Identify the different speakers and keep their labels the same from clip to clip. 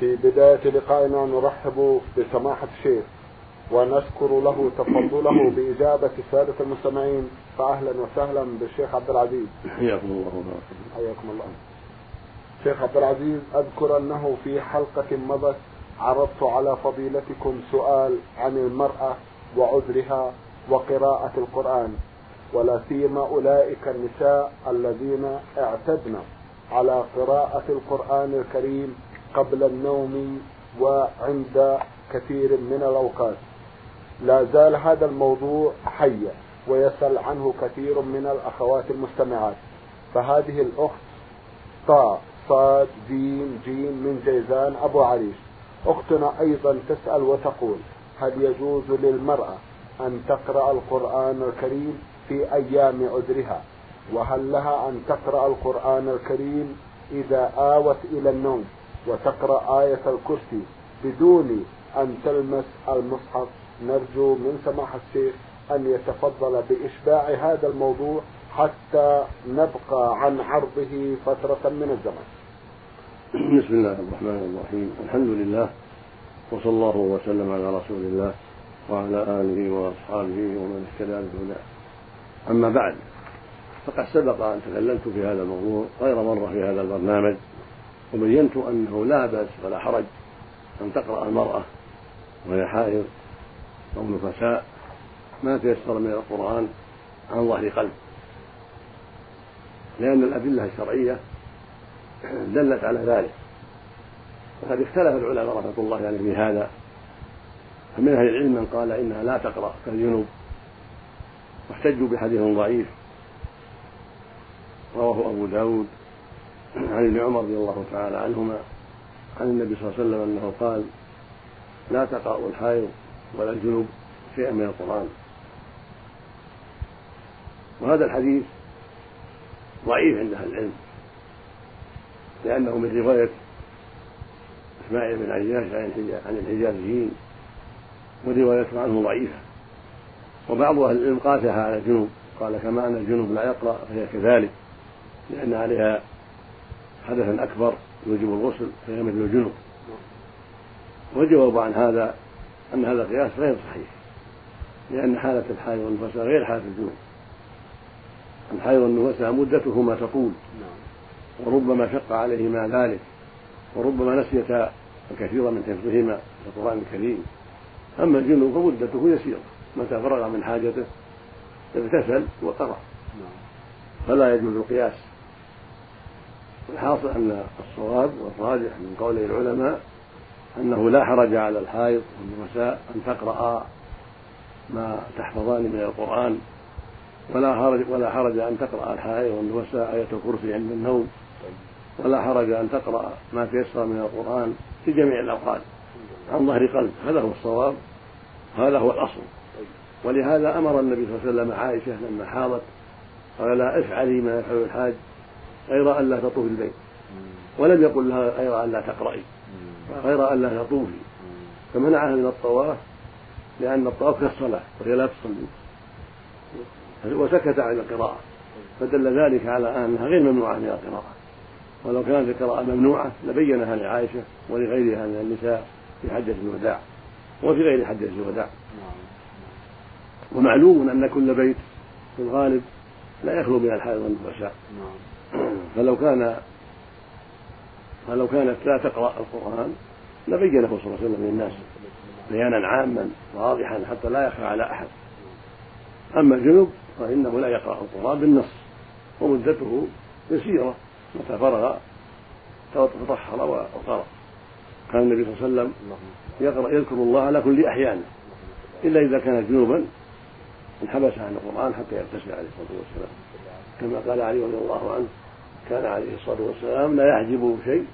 Speaker 1: في بداية لقائنا نرحب بسماحة الشيخ ونشكر له تفضله بإجابة السادة المستمعين فأهلا وسهلا بالشيخ عبد العزيز.
Speaker 2: حياكم الله
Speaker 1: حياكم الله. شيخ عبد العزيز أذكر أنه في حلقة مضت عرضت على فضيلتكم سؤال عن المرأة وعذرها وقراءة القرآن ولا سيما أولئك النساء الذين اعتدن على قراءة القرآن الكريم قبل النوم وعند كثير من الأوقات. لا زال هذا الموضوع حيا ويسأل عنه كثير من الأخوات المستمعات. فهذه الأخت طاء صاد جيم جيم من جيزان أبو عريش. أختنا أيضا تسأل وتقول هل يجوز للمرأة أن تقرأ القرآن الكريم في أيام عذرها؟ وهل لها أن تقرأ القرآن الكريم إذا آوت إلى النوم؟ وتقرأ آية الكرسي بدون أن تلمس المصحف. نرجو من سماحة الشيخ أن يتفضل بإشباع هذا الموضوع حتى نبقى عن عرضه فترة من الزمن.
Speaker 2: بسم الله الرحمن الرحيم. الحمد لله وصلى الله وسلم على رسول الله وعلى آله وأصحابه ومن اهتدى بهداه. أما بعد فقد سبق أن تكلمت في هذا الموضوع غير مرة في هذا البرنامج. وبينت أنه لا بأس ولا حرج أن تقرأ المرأة وهي حائض أو نفساء ما تيسر من القرآن عن ظهر قلب. لأن الأدلة الشرعية دلت على ذلك. وقد اختلف العلماء رحمة الله عليه في هذا. فمن أهل العلم من قال إنها لا تقرأ كالجنوب. واحتجوا بحديث ضعيف. رواه أبو داود. عن ابن عمر رضي الله تعالى عنهما عن النبي صلى الله عليه وسلم أنه قال لا تقرأ الحائض ولا الجنوب شيئا من القرآن. وهذا الحديث ضعيف عند أهل العلم لأنه من رواية إسماعيل بن عياش عن الحجازيين وروايته عنه ضعيفة. وبعض أهل العلم قاسها على الجنوب قال كما أن الجنوب لا يقرأ فهي كذلك لأن عليها حدثا أكبر يوجب الغسل فهي مثل الجنوب والجواب عن هذا أن هذا القياس غير صحيح لأن حالة الحائض والنفساء غير حالة الجنوب الحائض والنفساء مدتهما تطول وربما شق عليهما ذلك وربما نسيتا الكثير من حفظهما في القرآن الكريم. أما الجنوب فمدته يسيرة متى فرغ من حاجته اغتسل وقرأ. فلا يجوز القياس. الحاصل أن الصواب والراجح من قول العلماء أنه لا حرج على الحائض والنساء أن تقرأ ما تحفظان من القرآن ولا حرج ولا حرج أن تقرأ الحائض والنساء آية الكرسي عند النوم ولا حرج أن تقرأ ما تيسر من القرآن في جميع الأوقات. عن ظهر قلب. هذا هو الصواب هذا هو الأصل. ولهذا أمر النبي صلى الله عليه وسلم عائشة لما حاضت قال لا افعلي ما يفعل الحاج. غير أن لا تطوفي البيت ولم يقل لها غير أن لا تقرأي. غير أن لا تطوفي. فمنعها من الطواف لأن الطواف كالصلاة وهي لا تصلي. وسكت عن القراءة. فدل ذلك على أنها غير ممنوعة من القراءة. ولو كانت القراءة ممنوعة لبينها لعائشة ولغيرها من النساء في حجة الوداع. وفي غير حجة الوداع. ومعلوم أن كل بيت في الغالب لا يخلو من الحائض والنفساء فلو كان فلو كانت لا تقرأ القرآن لبينه صلى الله عليه وسلم للناس بيانا عاما واضحا حتى لا يخفى على أحد. أما الجنوب فإنه لا يقرأ القرآن بالنص ومدته يسيرة متى فرغ تطهر وقرأ كان النبي صلى الله عليه وسلم يقرأ يذكر الله على كل أحيانه إلا إذا كان جنوبا انحبس عن القرآن حتى يغتسل عليه الصلاة والسلام. كما قال علي رضي الله عنه كان عليه الصلاة والسلام لا يحجبه شيء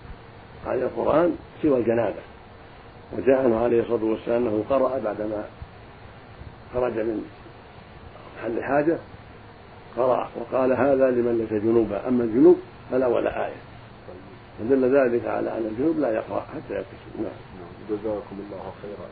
Speaker 2: عن القرآن سوى الجنابة. وجاء عنه عليه الصلاة والسلام أنه قرأ بعدما خرج من محل الحاجة قرأ وقال هذا لمن ليس جنوبا أما الجنوب فلا ولا آية. فدل ذلك على أن الجنوب لا يقرأ حتى نعم.
Speaker 1: نعم. جزاكم الله خيرا.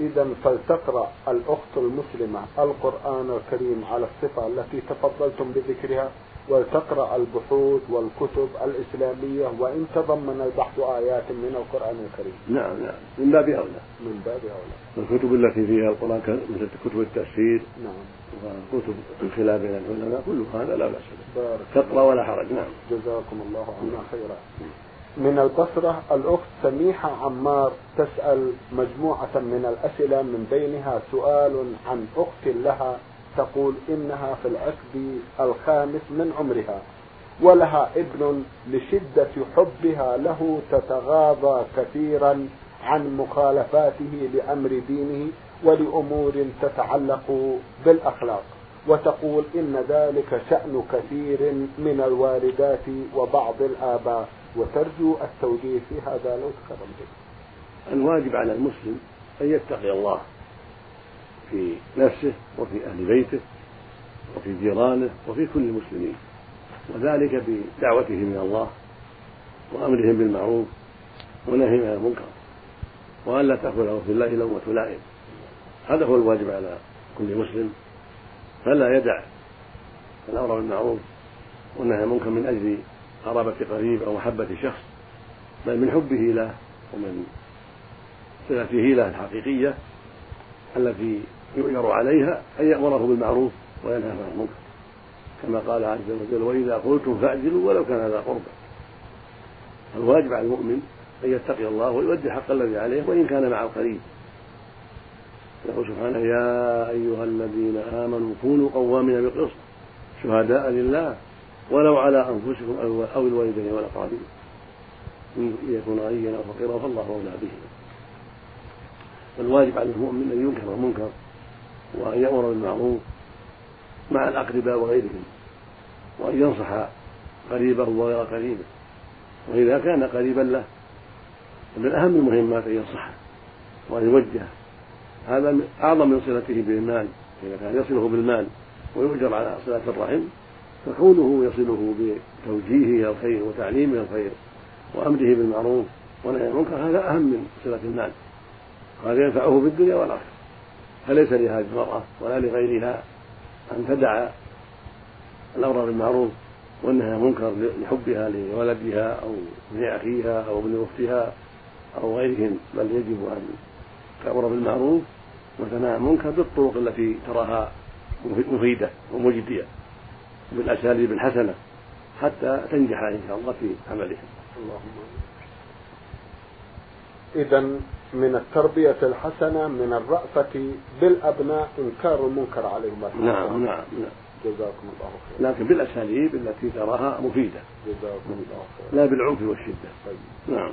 Speaker 1: إذا فلتقرأ الأخت المسلمة القرآن الكريم على الصفة التي تفضلتم بذكرها. وتقرأ البحوث والكتب الإسلامية وإن تضمن البحث آيات من القرآن الكريم.
Speaker 2: نعم نعم. من باب أولى.
Speaker 1: من باب أولى.
Speaker 2: الكتب التي فيها القرآن مثل كتب التفسير
Speaker 1: نعم.
Speaker 2: وكتب الخلاف بين العلماء كل هذا لا بأس به. تقرأ ولا حرج. نعم.
Speaker 1: جزاكم الله عنا خيرا. من البصرة الأخت سميحة عمار تسأل مجموعة من الأسئلة من بينها سؤال عن أخت لها تقول إنها في العقد الخامس من عمرها ولها ابن لشدة حبها له تتغاضى كثيرا عن مخالفاته لأمر دينه ولأمور تتعلق بالأخلاق وتقول إن ذلك شأن كثير من الوالدات وبعض الآباء وترجو التوجيه في هذا لو تكرم
Speaker 2: الواجب على المسلم أن يتقي الله. في نفسه وفي أهل بيته وفي جيرانه وفي كل المسلمين. وذلك بدعوته من الله وأمرهم بالمعروف ونهي عن المنكر وأن لا تأخذه في الله لومة لائم. هذا هو الواجب على كل مسلم. فلا يدع الأمر بالمعروف والنهي عن المنكر من أجل قرابة قريب أو محبة شخص بل من حبه له ومن صلته له الحقيقية التي يؤجر عليها أن يأمره بالمعروف وينهى عن المنكر. كما قال عز وجل وإذا قلتم فاعدلوا ولو كان هذا قربا الواجب على المؤمن أن يتقي الله ويؤدي الحق الذي عليه وإن كان مع القريب. يقول سبحانه يا أيها الذين آمنوا كونوا قوامين بالقسط شهداء لله ولو على أنفسكم أو الوالدين والأقربين. إن يكون غنيا أو فقيرا فالله أولى به. فالواجب على المؤمن أن ينكر المنكر وأن يأمر بالمعروف مع الأقرباء وغيرهم وأن ينصح قريبه وغير قريبه وإذا كان قريبا له من أهم المهمات أن ينصحه وأن يوجهه. هذا أعظم من صلته بالمال إذا كان يصله بالمال ويؤجر على صلة الرحم فكونه يصله بتوجيهه إلى الخير وتعليمه الخير وأمره بالمعروف ونهي المنكر هذا أهم من صلة المال وهذا ينفعه في الدنيا والآخرة. فليس لهذه المرأة ولا لغيرها أن تدع الأمر بالمعروف والنهي عن المنكر لحبها لولدها أو ابن أخيها أو ابن أختها أو غيرهم بل يجب أن تأمر بالمعروف وتنهى المنكر بالطرق التي تراها مفيدة ومجدية بالأساليب الحسنة حتى تنجح إن شاء الله في عملها. اللهم
Speaker 1: اذا من التربية الحسنة من الرأفة بالأبناء إنكار المنكر عليهم.
Speaker 2: نعم نعم نعم.
Speaker 1: جزاكم الله خير
Speaker 2: لكن بالأساليب التي تراها مفيدة.
Speaker 1: جزاكم الله
Speaker 2: خير لا بالعنف والشدة. طيب. نعم.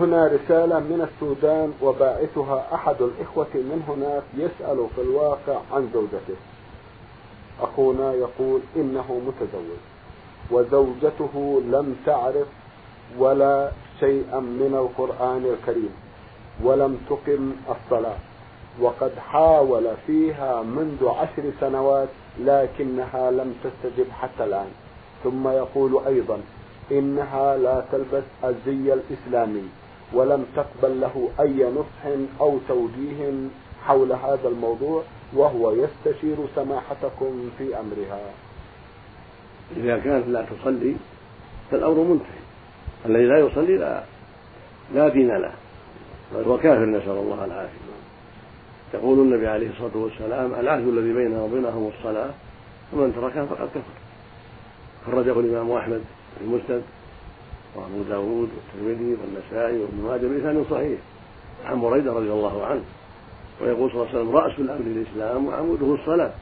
Speaker 1: هنا رسالة من السودان وباعثها أحد الإخوة من هناك يسأل في الواقع عن زوجته. أخونا يقول إنه متزوج وزوجته لم تعرف ولا شيئا من القرآن الكريم. ولم تقم الصلاة. وقد حاول فيها منذ عشر سنوات لكنها لم تستجب حتى الآن. ثم يقول أيضا إنها لا تلبس الزي الإسلامي ولم تقبل له أي نصح أو توجيه حول هذا الموضوع وهو يستشير سماحتكم في أمرها.
Speaker 2: إذا كانت لا تصلي فالأمر منتهي. الذي لا يصلي لا لا دين له. بل هو كافر نسأل الله العافية. يقول النبي عليه الصلاة والسلام العهد الذي بيننا وبينهم الصلاة ومن تركها فقد كفر. خرجه الإمام أحمد في المسند وأبو داود والترمذي والنسائي وابن ماجه بلسان صحيح عن بريدة رضي الله عنه. ويقول صلى الله عليه وسلم رأس الأمر الإسلام وعموده الصلاة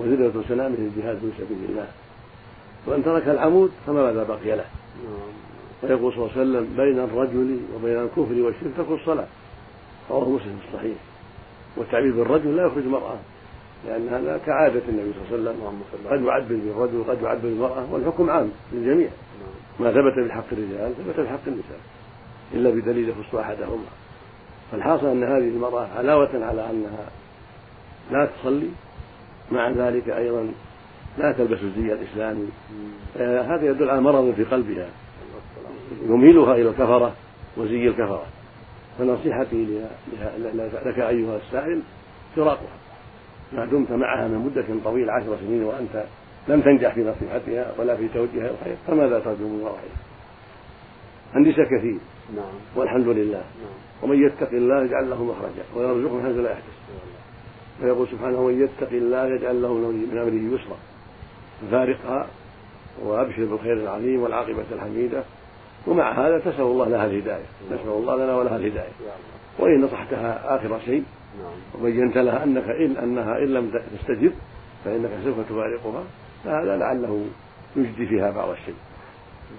Speaker 2: وزدة سلامه الجهاد في سبيل الله. وأن ترك العمود فما ماذا بقي له؟ ويقول صلى الله عليه وسلم بين الرجل وبين الكفر والشرك ترك الصلاة. رواه مسلم في الصحيح. والتعبير بالرجل لا يخرج المرأة لأن هذا كعادة النبي صلى الله عليه وسلم. قد يعبر بالرجل وقد يعبر بالمرأة والحكم عام للجميع. ما ثبت بحق الرجال ثبت بحق النساء إلا بدليل يخص أحدهما. فالحاصل أن هذه المرأة علاوة على أنها لا تصلي مع ذلك أيضا لا تلبس الزي الإسلامي هذا يدل على مرض في قلبها. يميلها إلى الكفرة وزي الكفرة. فنصيحتي لك أيها السائل فراقها. ما دمت معها من مدة طويلة عشر سنين وأنت لم تنجح في نصيحتها ولا في توجيهها الخير فماذا ترجو من ورائها؟ النساء كثير
Speaker 1: نعم.
Speaker 2: والحمد لله. نعم. ومن يتق الله يجعل له مخرجا ويرزقه من حيث لا يحتسب. ويقول سبحانه ومن يتق الله يجعل له من أمره يسرا. ففارقها وأبشر بالخير العظيم والعاقبة الحميدة. ومع هذا تسال الله لها الهداية نسأل الله لنا ولها الهداية وإن نصحتها آخر شيء نعم. وبينت لها أنك ان أنها إن لم تستجب فإنك سوف تفارقها فهذا لعله يجدي فيها بعض الشيء.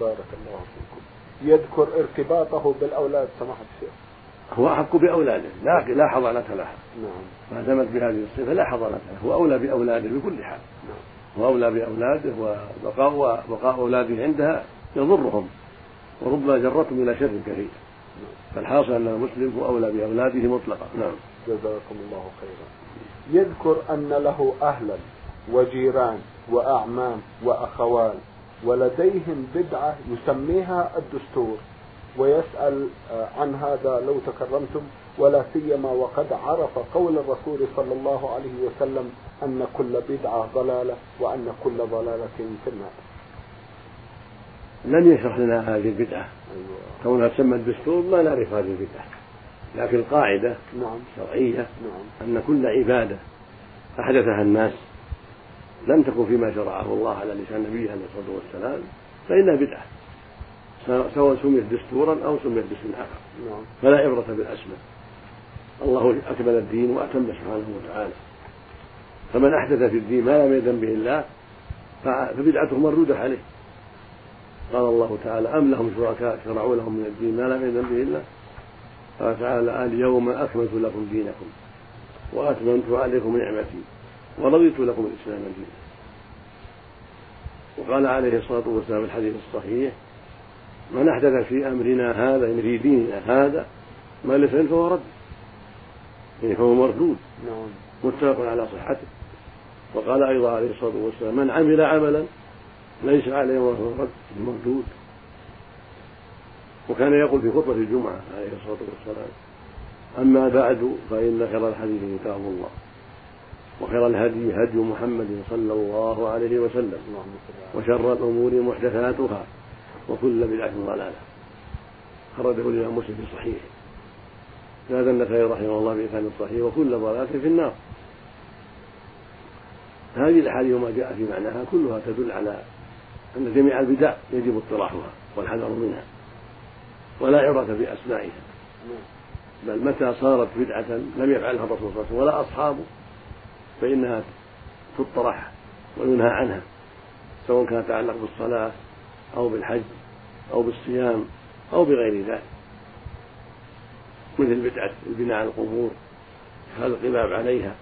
Speaker 1: بارك الله فيكم. يذكر ارتباطه بالأولاد سماحه الشيخ.
Speaker 2: هو أحق بأولاده لا لا حضانة لها.
Speaker 1: نعم.
Speaker 2: ما دامت بهذه الصفة لا حضانة له، هو أولى بأولاده بكل حال. نعم. هو أولى بأولاده وبقاء بقاء اولاده عندها يضرهم وربما جرتهم إلى شر كثير. فالحاصل أن المسلم هو أولى بأولاده مطلقا. نعم.
Speaker 1: جزاكم الله خيرا. يذكر أن له أهلا وجيران وأعمام واخوال ولديهم بدعة يسميها الدستور ويسأل عن هذا لو تكرمتم ولا سيما وقد عرف قول الرسول صلى الله عليه وسلم أن كل بدعة ضلالة وأن كل ضلالة في النار.
Speaker 2: لم يشرح لنا هذه البدعة أيوة. كونها تسمى الدستور ما نعرف هذه البدعة لكن القاعدة
Speaker 1: نعم.
Speaker 2: شرعية
Speaker 1: نعم.
Speaker 2: أن كل عبادة أحدثها الناس لم تكن فيما شرعه الله على لسان نبيه عليه الصلاة والسلام فإنها بدعة سواء سميت دستورا أو سميت باسم آخر
Speaker 1: نعم.
Speaker 2: فلا عبرة بالأسماء الله أكمل الدين وأتم سبحانه وتعالى فمن أحدث في الدين ما لم يذن به الله فبدعته مردودة عليه قال الله تعالى أم لهم شركاء شرعوا لهم من الدين ما لم يذن به الله قال تعالى اليوم أكملت لكم دينكم وأتممت عليكم نعمتي ورضيت لكم الإسلام دينا. وقال عليه الصلاة والسلام في الحديث الصحيح من أحدث في أمرنا هذا يعني في ديننا هذا ما ليس فهو رد. يعني فهو مردود.
Speaker 1: نعم.
Speaker 2: متفق على صحته. وقال أيضا عليه الصلاة والسلام من عمل عملا ليس عليه وهو رد مردود وكان يقول في خطبة الجمعة عليه الصلاة والسلام أما بعد فإن خير الحديث كتاب الله وخير الهدي هدي محمد صلى الله عليه وسلم وشر الأمور محدثاتها وكل بدعة ضلالة. خرجه الإمام مسلم في صحيحه زاد النسائي رحمه الله بإسناد الصحيح وكل ضلالة في النار. هذه الأحاديث وما جاء في معناها كلها تدل على أن جميع البدع يجب اطلاعها والحذر منها ولا عبرة بأسمائها. بل متى صارت بدعة لم يفعلها الرسول صلى الله عليه وسلم ولا أصحابه فإنها تطرح وينهى عنها سواء كانت تتعلق بالصلاة أو بالحج أو بالصيام أو بغير ذلك. مثل بدعة البناء على القبور اتخاذ القباب عليها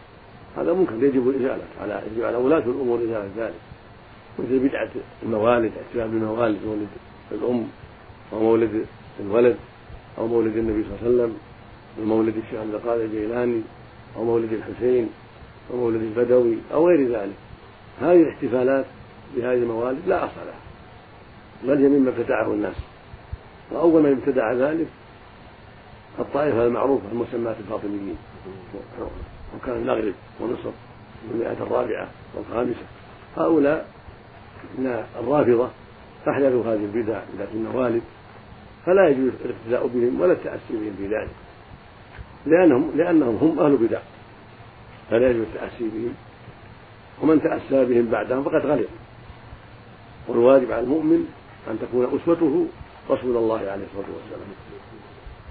Speaker 2: هذا منكر يجب الإزالة على يجب على ولاة الأمور إزالة ذلك. مثل بدعة الموالد احتفال بالموالد مولد الأم أو مولد الولد أو مولد النبي صلى الله عليه وسلم ومولد الشيخ عبد القادر الجيلاني أو مولد الحسين ومولد البدوي أو غير ذلك. هذه الاحتفالات بهذه الموالد لا أصل لها. بل هي مما ابتدعه الناس. وأول من ابتدع ذلك الطائفة المعروفة المسماة الفاطميين. وكان المغرب ومصر في المئة الرابعة والخامسة. هؤلاء من الرافضة أحدثوا هذه البدع في الموالد فلا يجوز الاقتداء بهم ولا التأسي بهم في ذلك لأنهم لأنهم هم أهل بدع فلا يجوز التأسي بهم ومن تأسى بهم بعدهم فقد غلط والواجب على المؤمن أن تكون أسوته رسول الله عليه الصلاة والسلام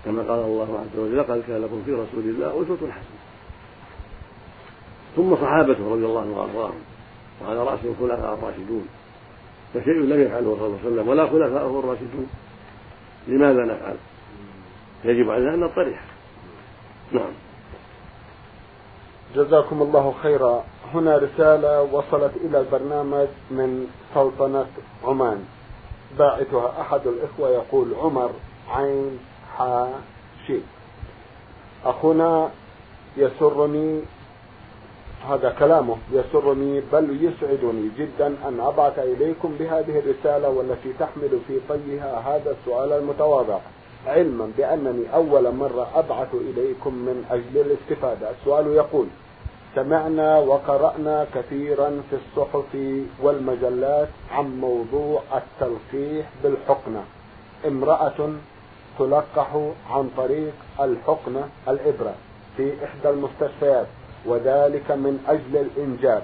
Speaker 2: كما قال الله عز وجل لقد كان لكم في رسول الله أسوة حسنة. ثم صحابته رضي الله عنهم وأرضاهم وعلى رأسهم الخلفاء الراشدون فشيء لم يفعله صلى الله عليه وسلم ولا خلفاءه الراشدون. لماذا نفعل؟ يجب علينا أن نطرح. نعم.
Speaker 1: جزاكم الله خيرا. هنا رسالة وصلت إلى البرنامج من سلطنة عمان. باعثها أحد الإخوة يقول عمر عين حا شي أخونا يسرني هذا كلامه يسرني بل يسعدني جدا أن أبعث إليكم بهذه الرسالة والتي تحمل في طيها هذا السؤال المتواضع. علما بأنني أول مرة أبعث إليكم من أجل الاستفادة. السؤال يقول سمعنا وقرأنا كثيرا في الصحف والمجلات عن موضوع التلقيح بالحقنة. امرأة تلقح عن طريق الحقنة الإبرة في إحدى المستشفيات. وذلك من أجل الإنجاب.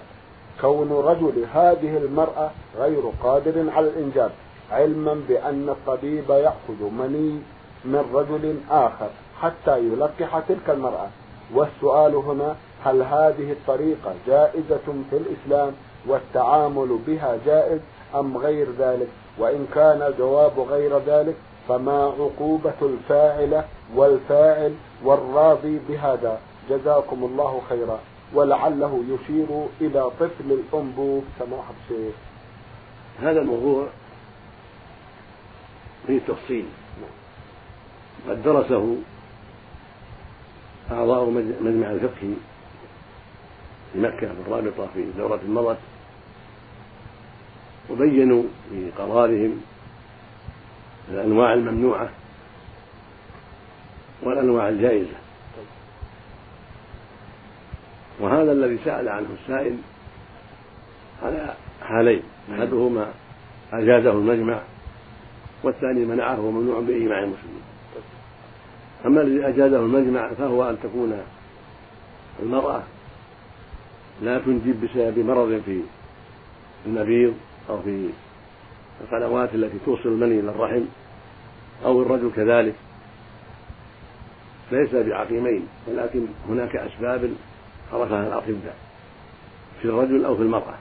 Speaker 1: كون رجل هذه المرأة غير قادر على الإنجاب علما بأن الطبيب يأخذ مني من رجل آخر حتى يلقح تلك المرأة. والسؤال هنا هل هذه الطريقة جائزة في الإسلام والتعامل بها جائز أم غير ذلك؟ وإن كان الجواب غير ذلك فما عقوبة الفاعلة والفاعل والراضي بهذا؟ جزاكم الله خيرا. ولعله يشير إلى طفل الأنبوب. سماحة الشيخ.
Speaker 2: هذا الموضوع فيه تفصيل. قد درسه أعضاء مجمع الفقه في مكة في الرابطة في دورة مضت وبينوا في قرارهم الأنواع الممنوعة والأنواع الجائزة. وهذا الذي سأل عنه السائل على حالين أحدهما أجازه المجمع والثاني منعه وممنوع بإجماع المسلمين. أما الذي أجازه المجمع فهو أن تكون المرأة لا تنجب بسبب مرض في المبيض أو في القنوات التي توصل المني إلى الرحم أو الرجل كذلك ليس بعقيمين ولكن هناك أسباب عرفها الأطباء في الرجل أو في المرأة.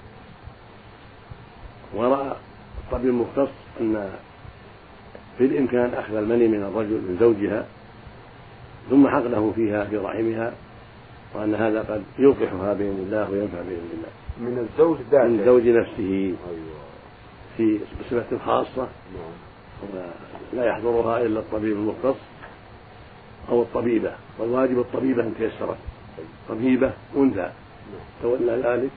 Speaker 2: ورأى الطبيب المختص أن في الإمكان أخذ المني من الرجل من زوجها ثم حقنه فيها في رحمها وأن هذا قد يوقحها بإذن الله وينفع بإذن الله.
Speaker 1: من الزوج ذاته.
Speaker 2: من الزوج نفسه. أيوة. في بصفة خاصة. نعم. لا يحضرها إلا الطبيب المختص أو الطبيبة. والواجب الطبيبة إن تيسرت. طبيبة أنثى. تولى ذلك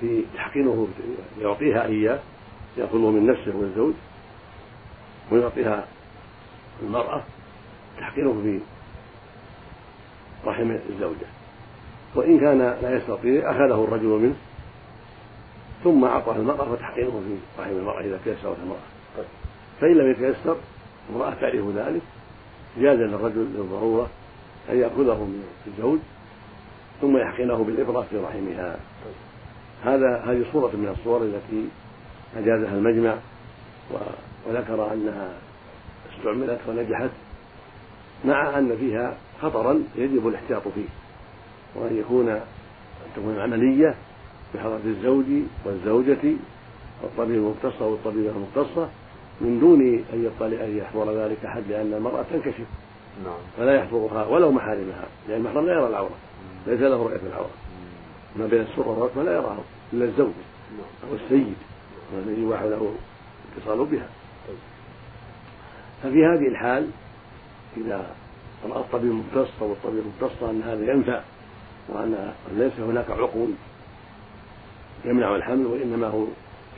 Speaker 2: في تحقينه يعطيها إياه يأخذه من نفسه والزوج ويعطيها المرأة تحقينه في رحم الزوجة وإن كان لا يستطيع أخذه الرجل منه ثم أعطاه المرأة فتحقينه في رحم المرأة إذا تيسرت المرأة طيب. فإن لم يتيسر المرأة تعرف ذلك جاز للرجل للضرورة أن يأخذه من الزوج ثم يحقنه بالإبرة في رحمها. هذا هذه صورة من الصور التي أجازها المجمع وذكر أنها استعملت ونجحت مع أن فيها خطرا يجب الاحتياط فيه وأن يكون أن تكون العملية بحضرة الزوج والزوجة والطبيب المختص أو الطبيبة المختصة من دون أن يطلع أن يحضر ذلك أحد لأن المرأة تنكشف نعم. فلا يحضرها ولو محارمها لأن المحرم لا يرى العورة. ليس له رؤية العورة. ما بين السرة والركبة لا يراها إلا الزوج نعم. أو السيد. الذي يباح له الاتصال بها. طيب. ففي هذه الحال إذا رأى الطبيب المختص أو الطبيب المختص أن هذا ينفع وأن ليس هناك عقول يمنع الحمل وإنما هو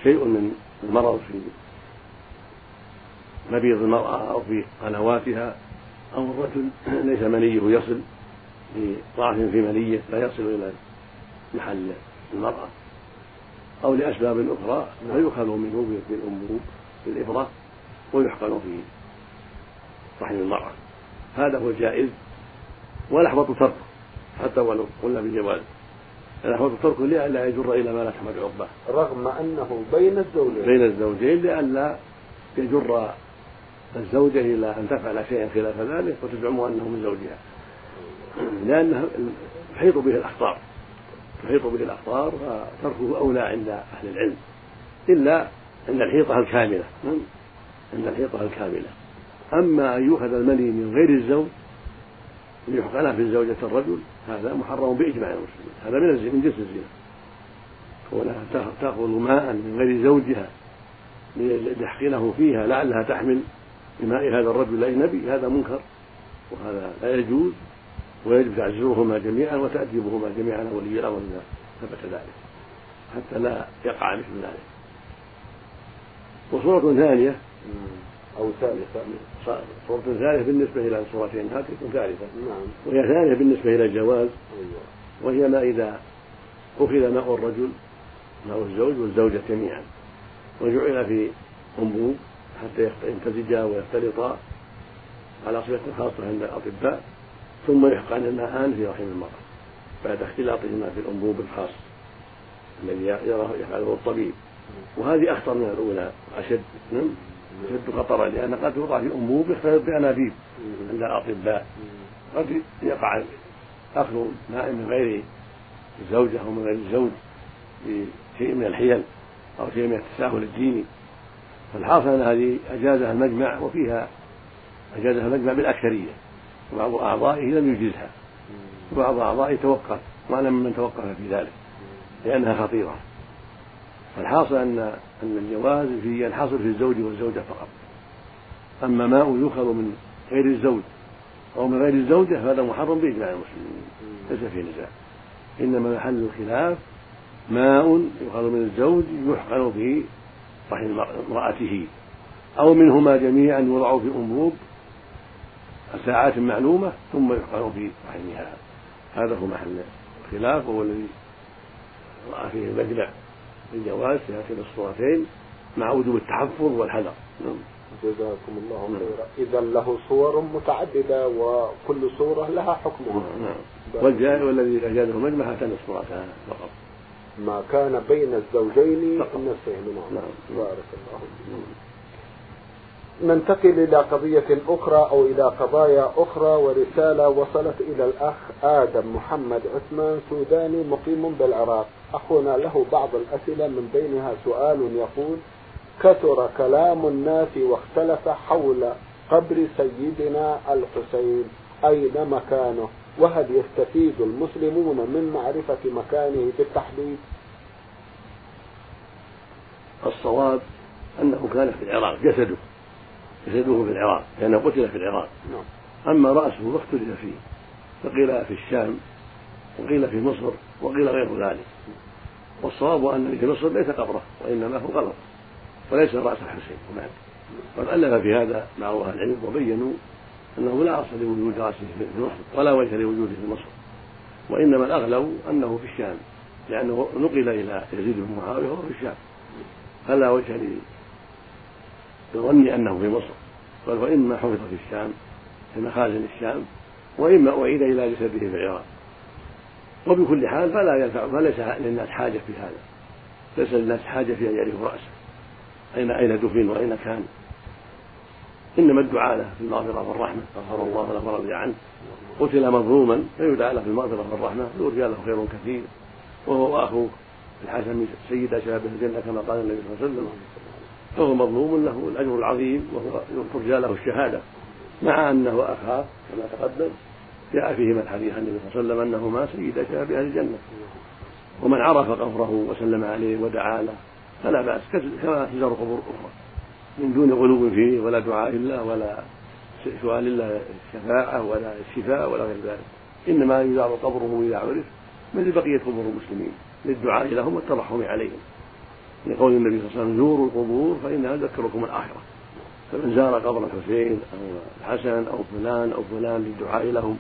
Speaker 2: شيء من المرض في مبيض المرأة أو في قنواتها. أو الرجل ليس منيه يصل لضعف في منية لا يصل إلى محل المرأة. أو لأسباب أخرى فيؤخذ منه بالأنبوب بالإبرة ويحقن في رحم المرأة. هذا هو الجائز. والأحوط تركه حتى ولو قلنا بالجواز. الأحوط تركه لئلا يجر إلى ما لا تحمد عقباه.
Speaker 1: رغم أنه بين الزوجين.
Speaker 2: بين الزوجين لئلا يجر الزوجة إلى أن تفعل شيئا خلاف ذلك وتزعم أنه من زوجها. لأنه تحيط به الأخطار تحيط به الأخطار فتركه أولى عند أهل العلم إلا عند الحيطة الكاملة. عند الحيطة الكاملة. أما أن يؤخذ المني من غير الزوج ليحقن في زوجة الرجل هذا محرم بإجماع المسلمين. هذا من من جنس الزنا. كونها تأخذ ماء من غير زوجها ليحقنه فيها لعلها تحمل بماء هذا الرجل الأجنبي هذا منكر وهذا لا يجوز ويجب تعزيرهما جميعا وتأديبهما جميعا ولي الأمر إذا ثبت ذلك حتى لا يقع مثل ذلك. وصورة ثانية
Speaker 1: أو ثالثة
Speaker 2: صورة ثالثة بالنسبة إلى الصورتين هذه تكون ثالثة.
Speaker 1: نعم.
Speaker 2: وهي ثانية بالنسبة إلى الجواز
Speaker 1: أيوة.
Speaker 2: وهي ما إذا أخذ ماء الرجل ماء الزوج والزوجة جميعا وجعل في أنبوب حتى يمتزجا ويختلطا على صفة خاصة عند الأطباء ثم يحقن الماءان في رحم المرأة بعد اختلاطهما في الأنبوب الخاص الذي يراه يفعله الطبيب. وهذه أخطر من الأولى وأشد نعم؟ أشد خطرا لأن قد توضع في أنبوب يختلط بأنابيب عند الأطباء. قد يقع أخذ ماء من غير الزوجة أو من غير الزوج بشيء من الحيل أو شيء من التساهل الديني. فالحاصل أن هذه أجازها المجمع وفيها أجازها المجمع بالأكثرية وبعض أعضائه لم يجزها وبعض أعضائه توقف وأنا ممن توقف في ذلك لأنها خطيرة. فالحاصل أن أن الجواز في ينحصر في الزوج والزوجة فقط. أما ماء يؤخذ من غير الزوج أو من غير الزوجة فهذا محرم بإجماع المسلمين ليس فيه نزاع. إنما محل الخلاف ماء يؤخذ من الزوج يحقن في رحم امرأته. أو منهما جميعا يوضع في أنبوب ساعات معلومة ثم يحقن في رحمها هذا هو محل الخلاف وهو الذي رأى فيه المجمع الجواز في هاتين الصورتين مع وجوب التحفظ والحذر. نعم.
Speaker 1: جزاكم الله خيرا. إذا له صور متعددة وكل صورة لها حكمها.
Speaker 2: نعم, نعم. والجائع والذي أجازه المجمع هاتان الصورتان فقط.
Speaker 1: ما كان بين الزوجين
Speaker 2: فقط.
Speaker 1: نفسه منه
Speaker 2: نعم.
Speaker 1: بارك الله فيكم ننتقل إلى قضية أخرى أو إلى قضايا أخرى ورسالة وصلت إلى الأخ آدم محمد عثمان سوداني مقيم بالعراق. أخونا له بعض الأسئلة من بينها سؤال يقول كثر كلام الناس واختلف حول قبر سيدنا الحسين أين مكانه؟ وهل يستفيد المسلمون من معرفة مكانه بالتحديد
Speaker 2: الصواب أنه كان في العراق جسده. جسده في العراق كان قتل في العراق.
Speaker 1: نعم.
Speaker 2: أما رأسه فاختلف فيه فقيل في الشام وقيل في مصر وقيل غير ذلك. والصواب أن في مصر ليس قبره وإنما هو غلط وليس رأس الحسين هناك. قد ألف في هذا بعض أهل العلم وبينوا أنه لا أصل لوجود رأسه في مصر ولا وجه لوجوده في مصر وإنما الأغلب أنه في الشام لأنه نقل إلى يزيد بن معاوية وهو في الشام. فلا وجه لظني أنه في مصر. بل وإما حفظ في الشام في مخازن الشام وإما أعيد إلى جسده في العراق. وبكل حال فلا ينفع فليس للناس حاجة في هذا. ليس للناس حاجة في أن يعرفوا رأسه أين أين دفن وأين كان. إنما الدعاء له في المغفرة والرحمة. غفر الله له ورضي عنه. قتل مظلوما فيدعى له في المغفرة والرحمة. يرجى له خير كثير. وهو وأخوه الحسن سيد شباب الجنة كما قال النبي صلى الله عليه وسلم. فهو مظلوم له الأجر العظيم وهو ترجى له الشهادة. مع أنه أخاه كما تقدم جاء فيهما الحديث عن النبي صلى الله عليه وسلم أنهما سيد شباب أهل الجنة. ومن عرف قبره وسلم عليه ودعا له فلا بأس. كما تزار قبور أخرى. من دون غلو فيه ولا دعاء الله ولا سؤال الله الشفاعة ولا الشفاء ولا غير ذلك. إنما يزار قبره إذا عرف مثل بقية قبور المسلمين. للدعاء لهم والترحم عليهم. لقول النبي صلى الله عليه وسلم زوروا القبور فإنها تذكركم الآخرة. فمن زار قبر الحسين أو الحسن أو فلان أو فلان للدعاء لهم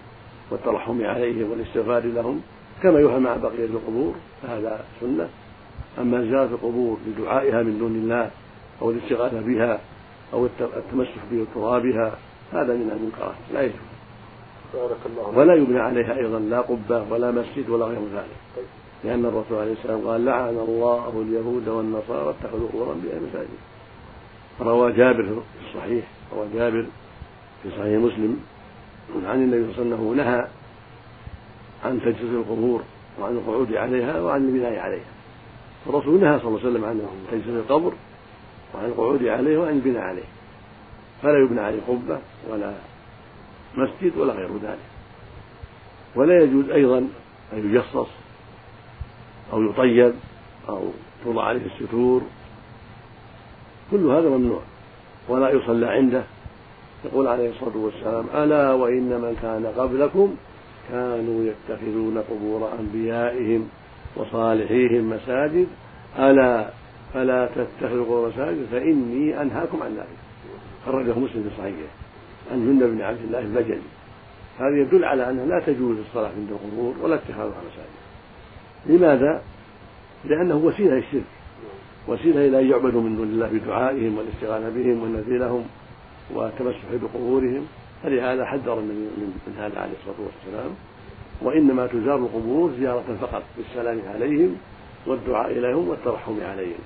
Speaker 2: والترحم عليهم والاستغفار لهم كما يفعل مع بقية القبور فهذا سنة. أما زيارة القبور لدعائها من دون الله أو الاستغاثة بها أو التمسح بترابها هذا من المنكرات لا يجوز.
Speaker 1: بارك الله
Speaker 2: ولا يبنى عليها أيضا لا قبة ولا مسجد ولا غير ذلك. لأن الرسول عليه السلام قال لعن الله اليهود والنصارى اتخذوا قبورا بها مساجد روى جابر في الصحيح روى جابر في صحيح مسلم عن النبي صلى الله عليه وسلم نهى عن تجسس القبور وعن القعود عليها وعن البناء عليها. الرسول نهى صلى الله عليه وسلم عن تجسس القبر وعن القعود عليه وعن البناء عليه. فلا يبنى عليه قبة ولا مسجد ولا غير ذلك. ولا يجوز أيضا أن يجصص أو يطيب أو توضع عليه الستور. كل هذا ممنوع. ولا يصلى عنده. يقول عليه الصلاة والسلام ألا وإن من كان قبلكم كانوا يتخذون قبور أنبيائهم وصالحيهم مساجد. ألا فلا تتخذوا قبور مساجد فإني أنهاكم عن ذلك. خرجه مسلم في صحيحه. عن جند بن عبد الله البجلي. هذا يدل على أنه لا تجوز الصلاة عند القبور ولا اتخاذها مساجد لماذا؟ لأنه وسيلة للشرك. وسيلة إلى أن يعبدوا من دون الله بدعائهم والاستغاثة بهم والنذر لهم والتمسح بقبورهم. فلهذا حذر النبي من هذا عليه الصلاة والسلام. وإنما تزار القبور زيارة فقط بالسلام عليهم والدعاء لهم والترحم عليهم.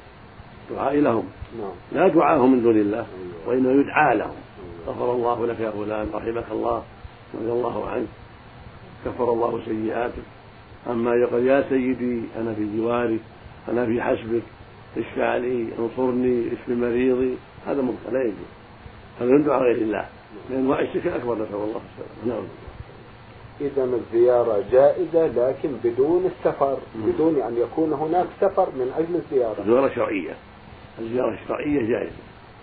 Speaker 2: دعاء لهم نعم. لا دعاءهم من دون الله أيوة. وإنما يدعى لهم. أيوة. غفر الله لك يا فلان رحمك الله رضي الله عنك. كفر الله سيئاتك. أما يقول يا سيدي أنا في جوارك أنا في حسبك. اشفع لي انصرني. اشف مريضي؟ هذا منكر لا يجوز. هذا من دعاء غير الله. من انواع الشرك الاكبر نسأل الله السلامة. نعم.
Speaker 1: إذا الزيارة جائزة لكن بدون السفر. بدون أن يكون هناك سفر من أجل الزيارة.
Speaker 2: الزيارة شرعية. الزيارة الشرعية جائزة.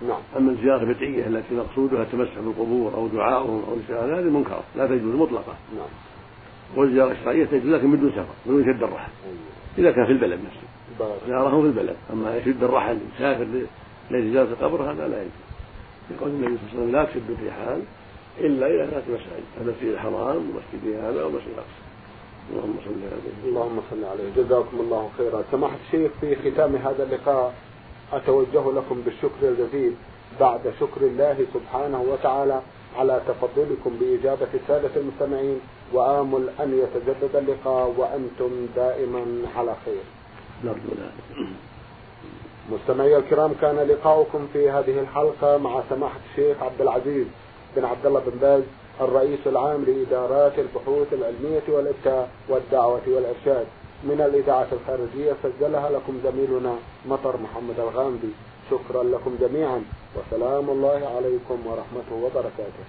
Speaker 2: نعم. أما الزيارة البدعية التي مقصودها التمسح بالقبور أو دعاؤهم أو الاستغاثة هذه منكرة لا تجوز مطلقة. نعم. والزيارة الشرعية تجوز لكن بدون سفر بدون شد الرحل. أيوه. إذا كان في البلد نفسه. زيارة في البلد. أما يشد الرحل يسافر لزيارة القبر هذا لا يجوز. يقول النبي صلى الله عليه وسلم لا تشد الرحال إلا إلى ثلاث مساجد. المسجد الحرام ومسجد هذا ومسجد الأقصى اللهم صل عليه
Speaker 1: اللهم صل عليه. جزاكم الله خيرا. سماحة الشيخ في ختام هذا اللقاء أتوجه لكم بالشكر الجزيل بعد شكر الله سبحانه وتعالى على تفضلكم بإجابة سادة المستمعين وآمل أن يتجدد اللقاء وأنتم دائما على خير. نرجو ذلك. مستمعي الكرام كان لقاؤكم في هذه الحلقة مع سماحة الشيخ عبد العزيز بن عبد الله بن باز الرئيس العام لإدارات البحوث العلمية والإفتاء والدعوة والإرشاد. من الإذاعة الخارجية سجلها لكم زميلنا مطر محمد الغامدي. شكرا لكم جميعا. وسلام الله عليكم ورحمته وبركاته.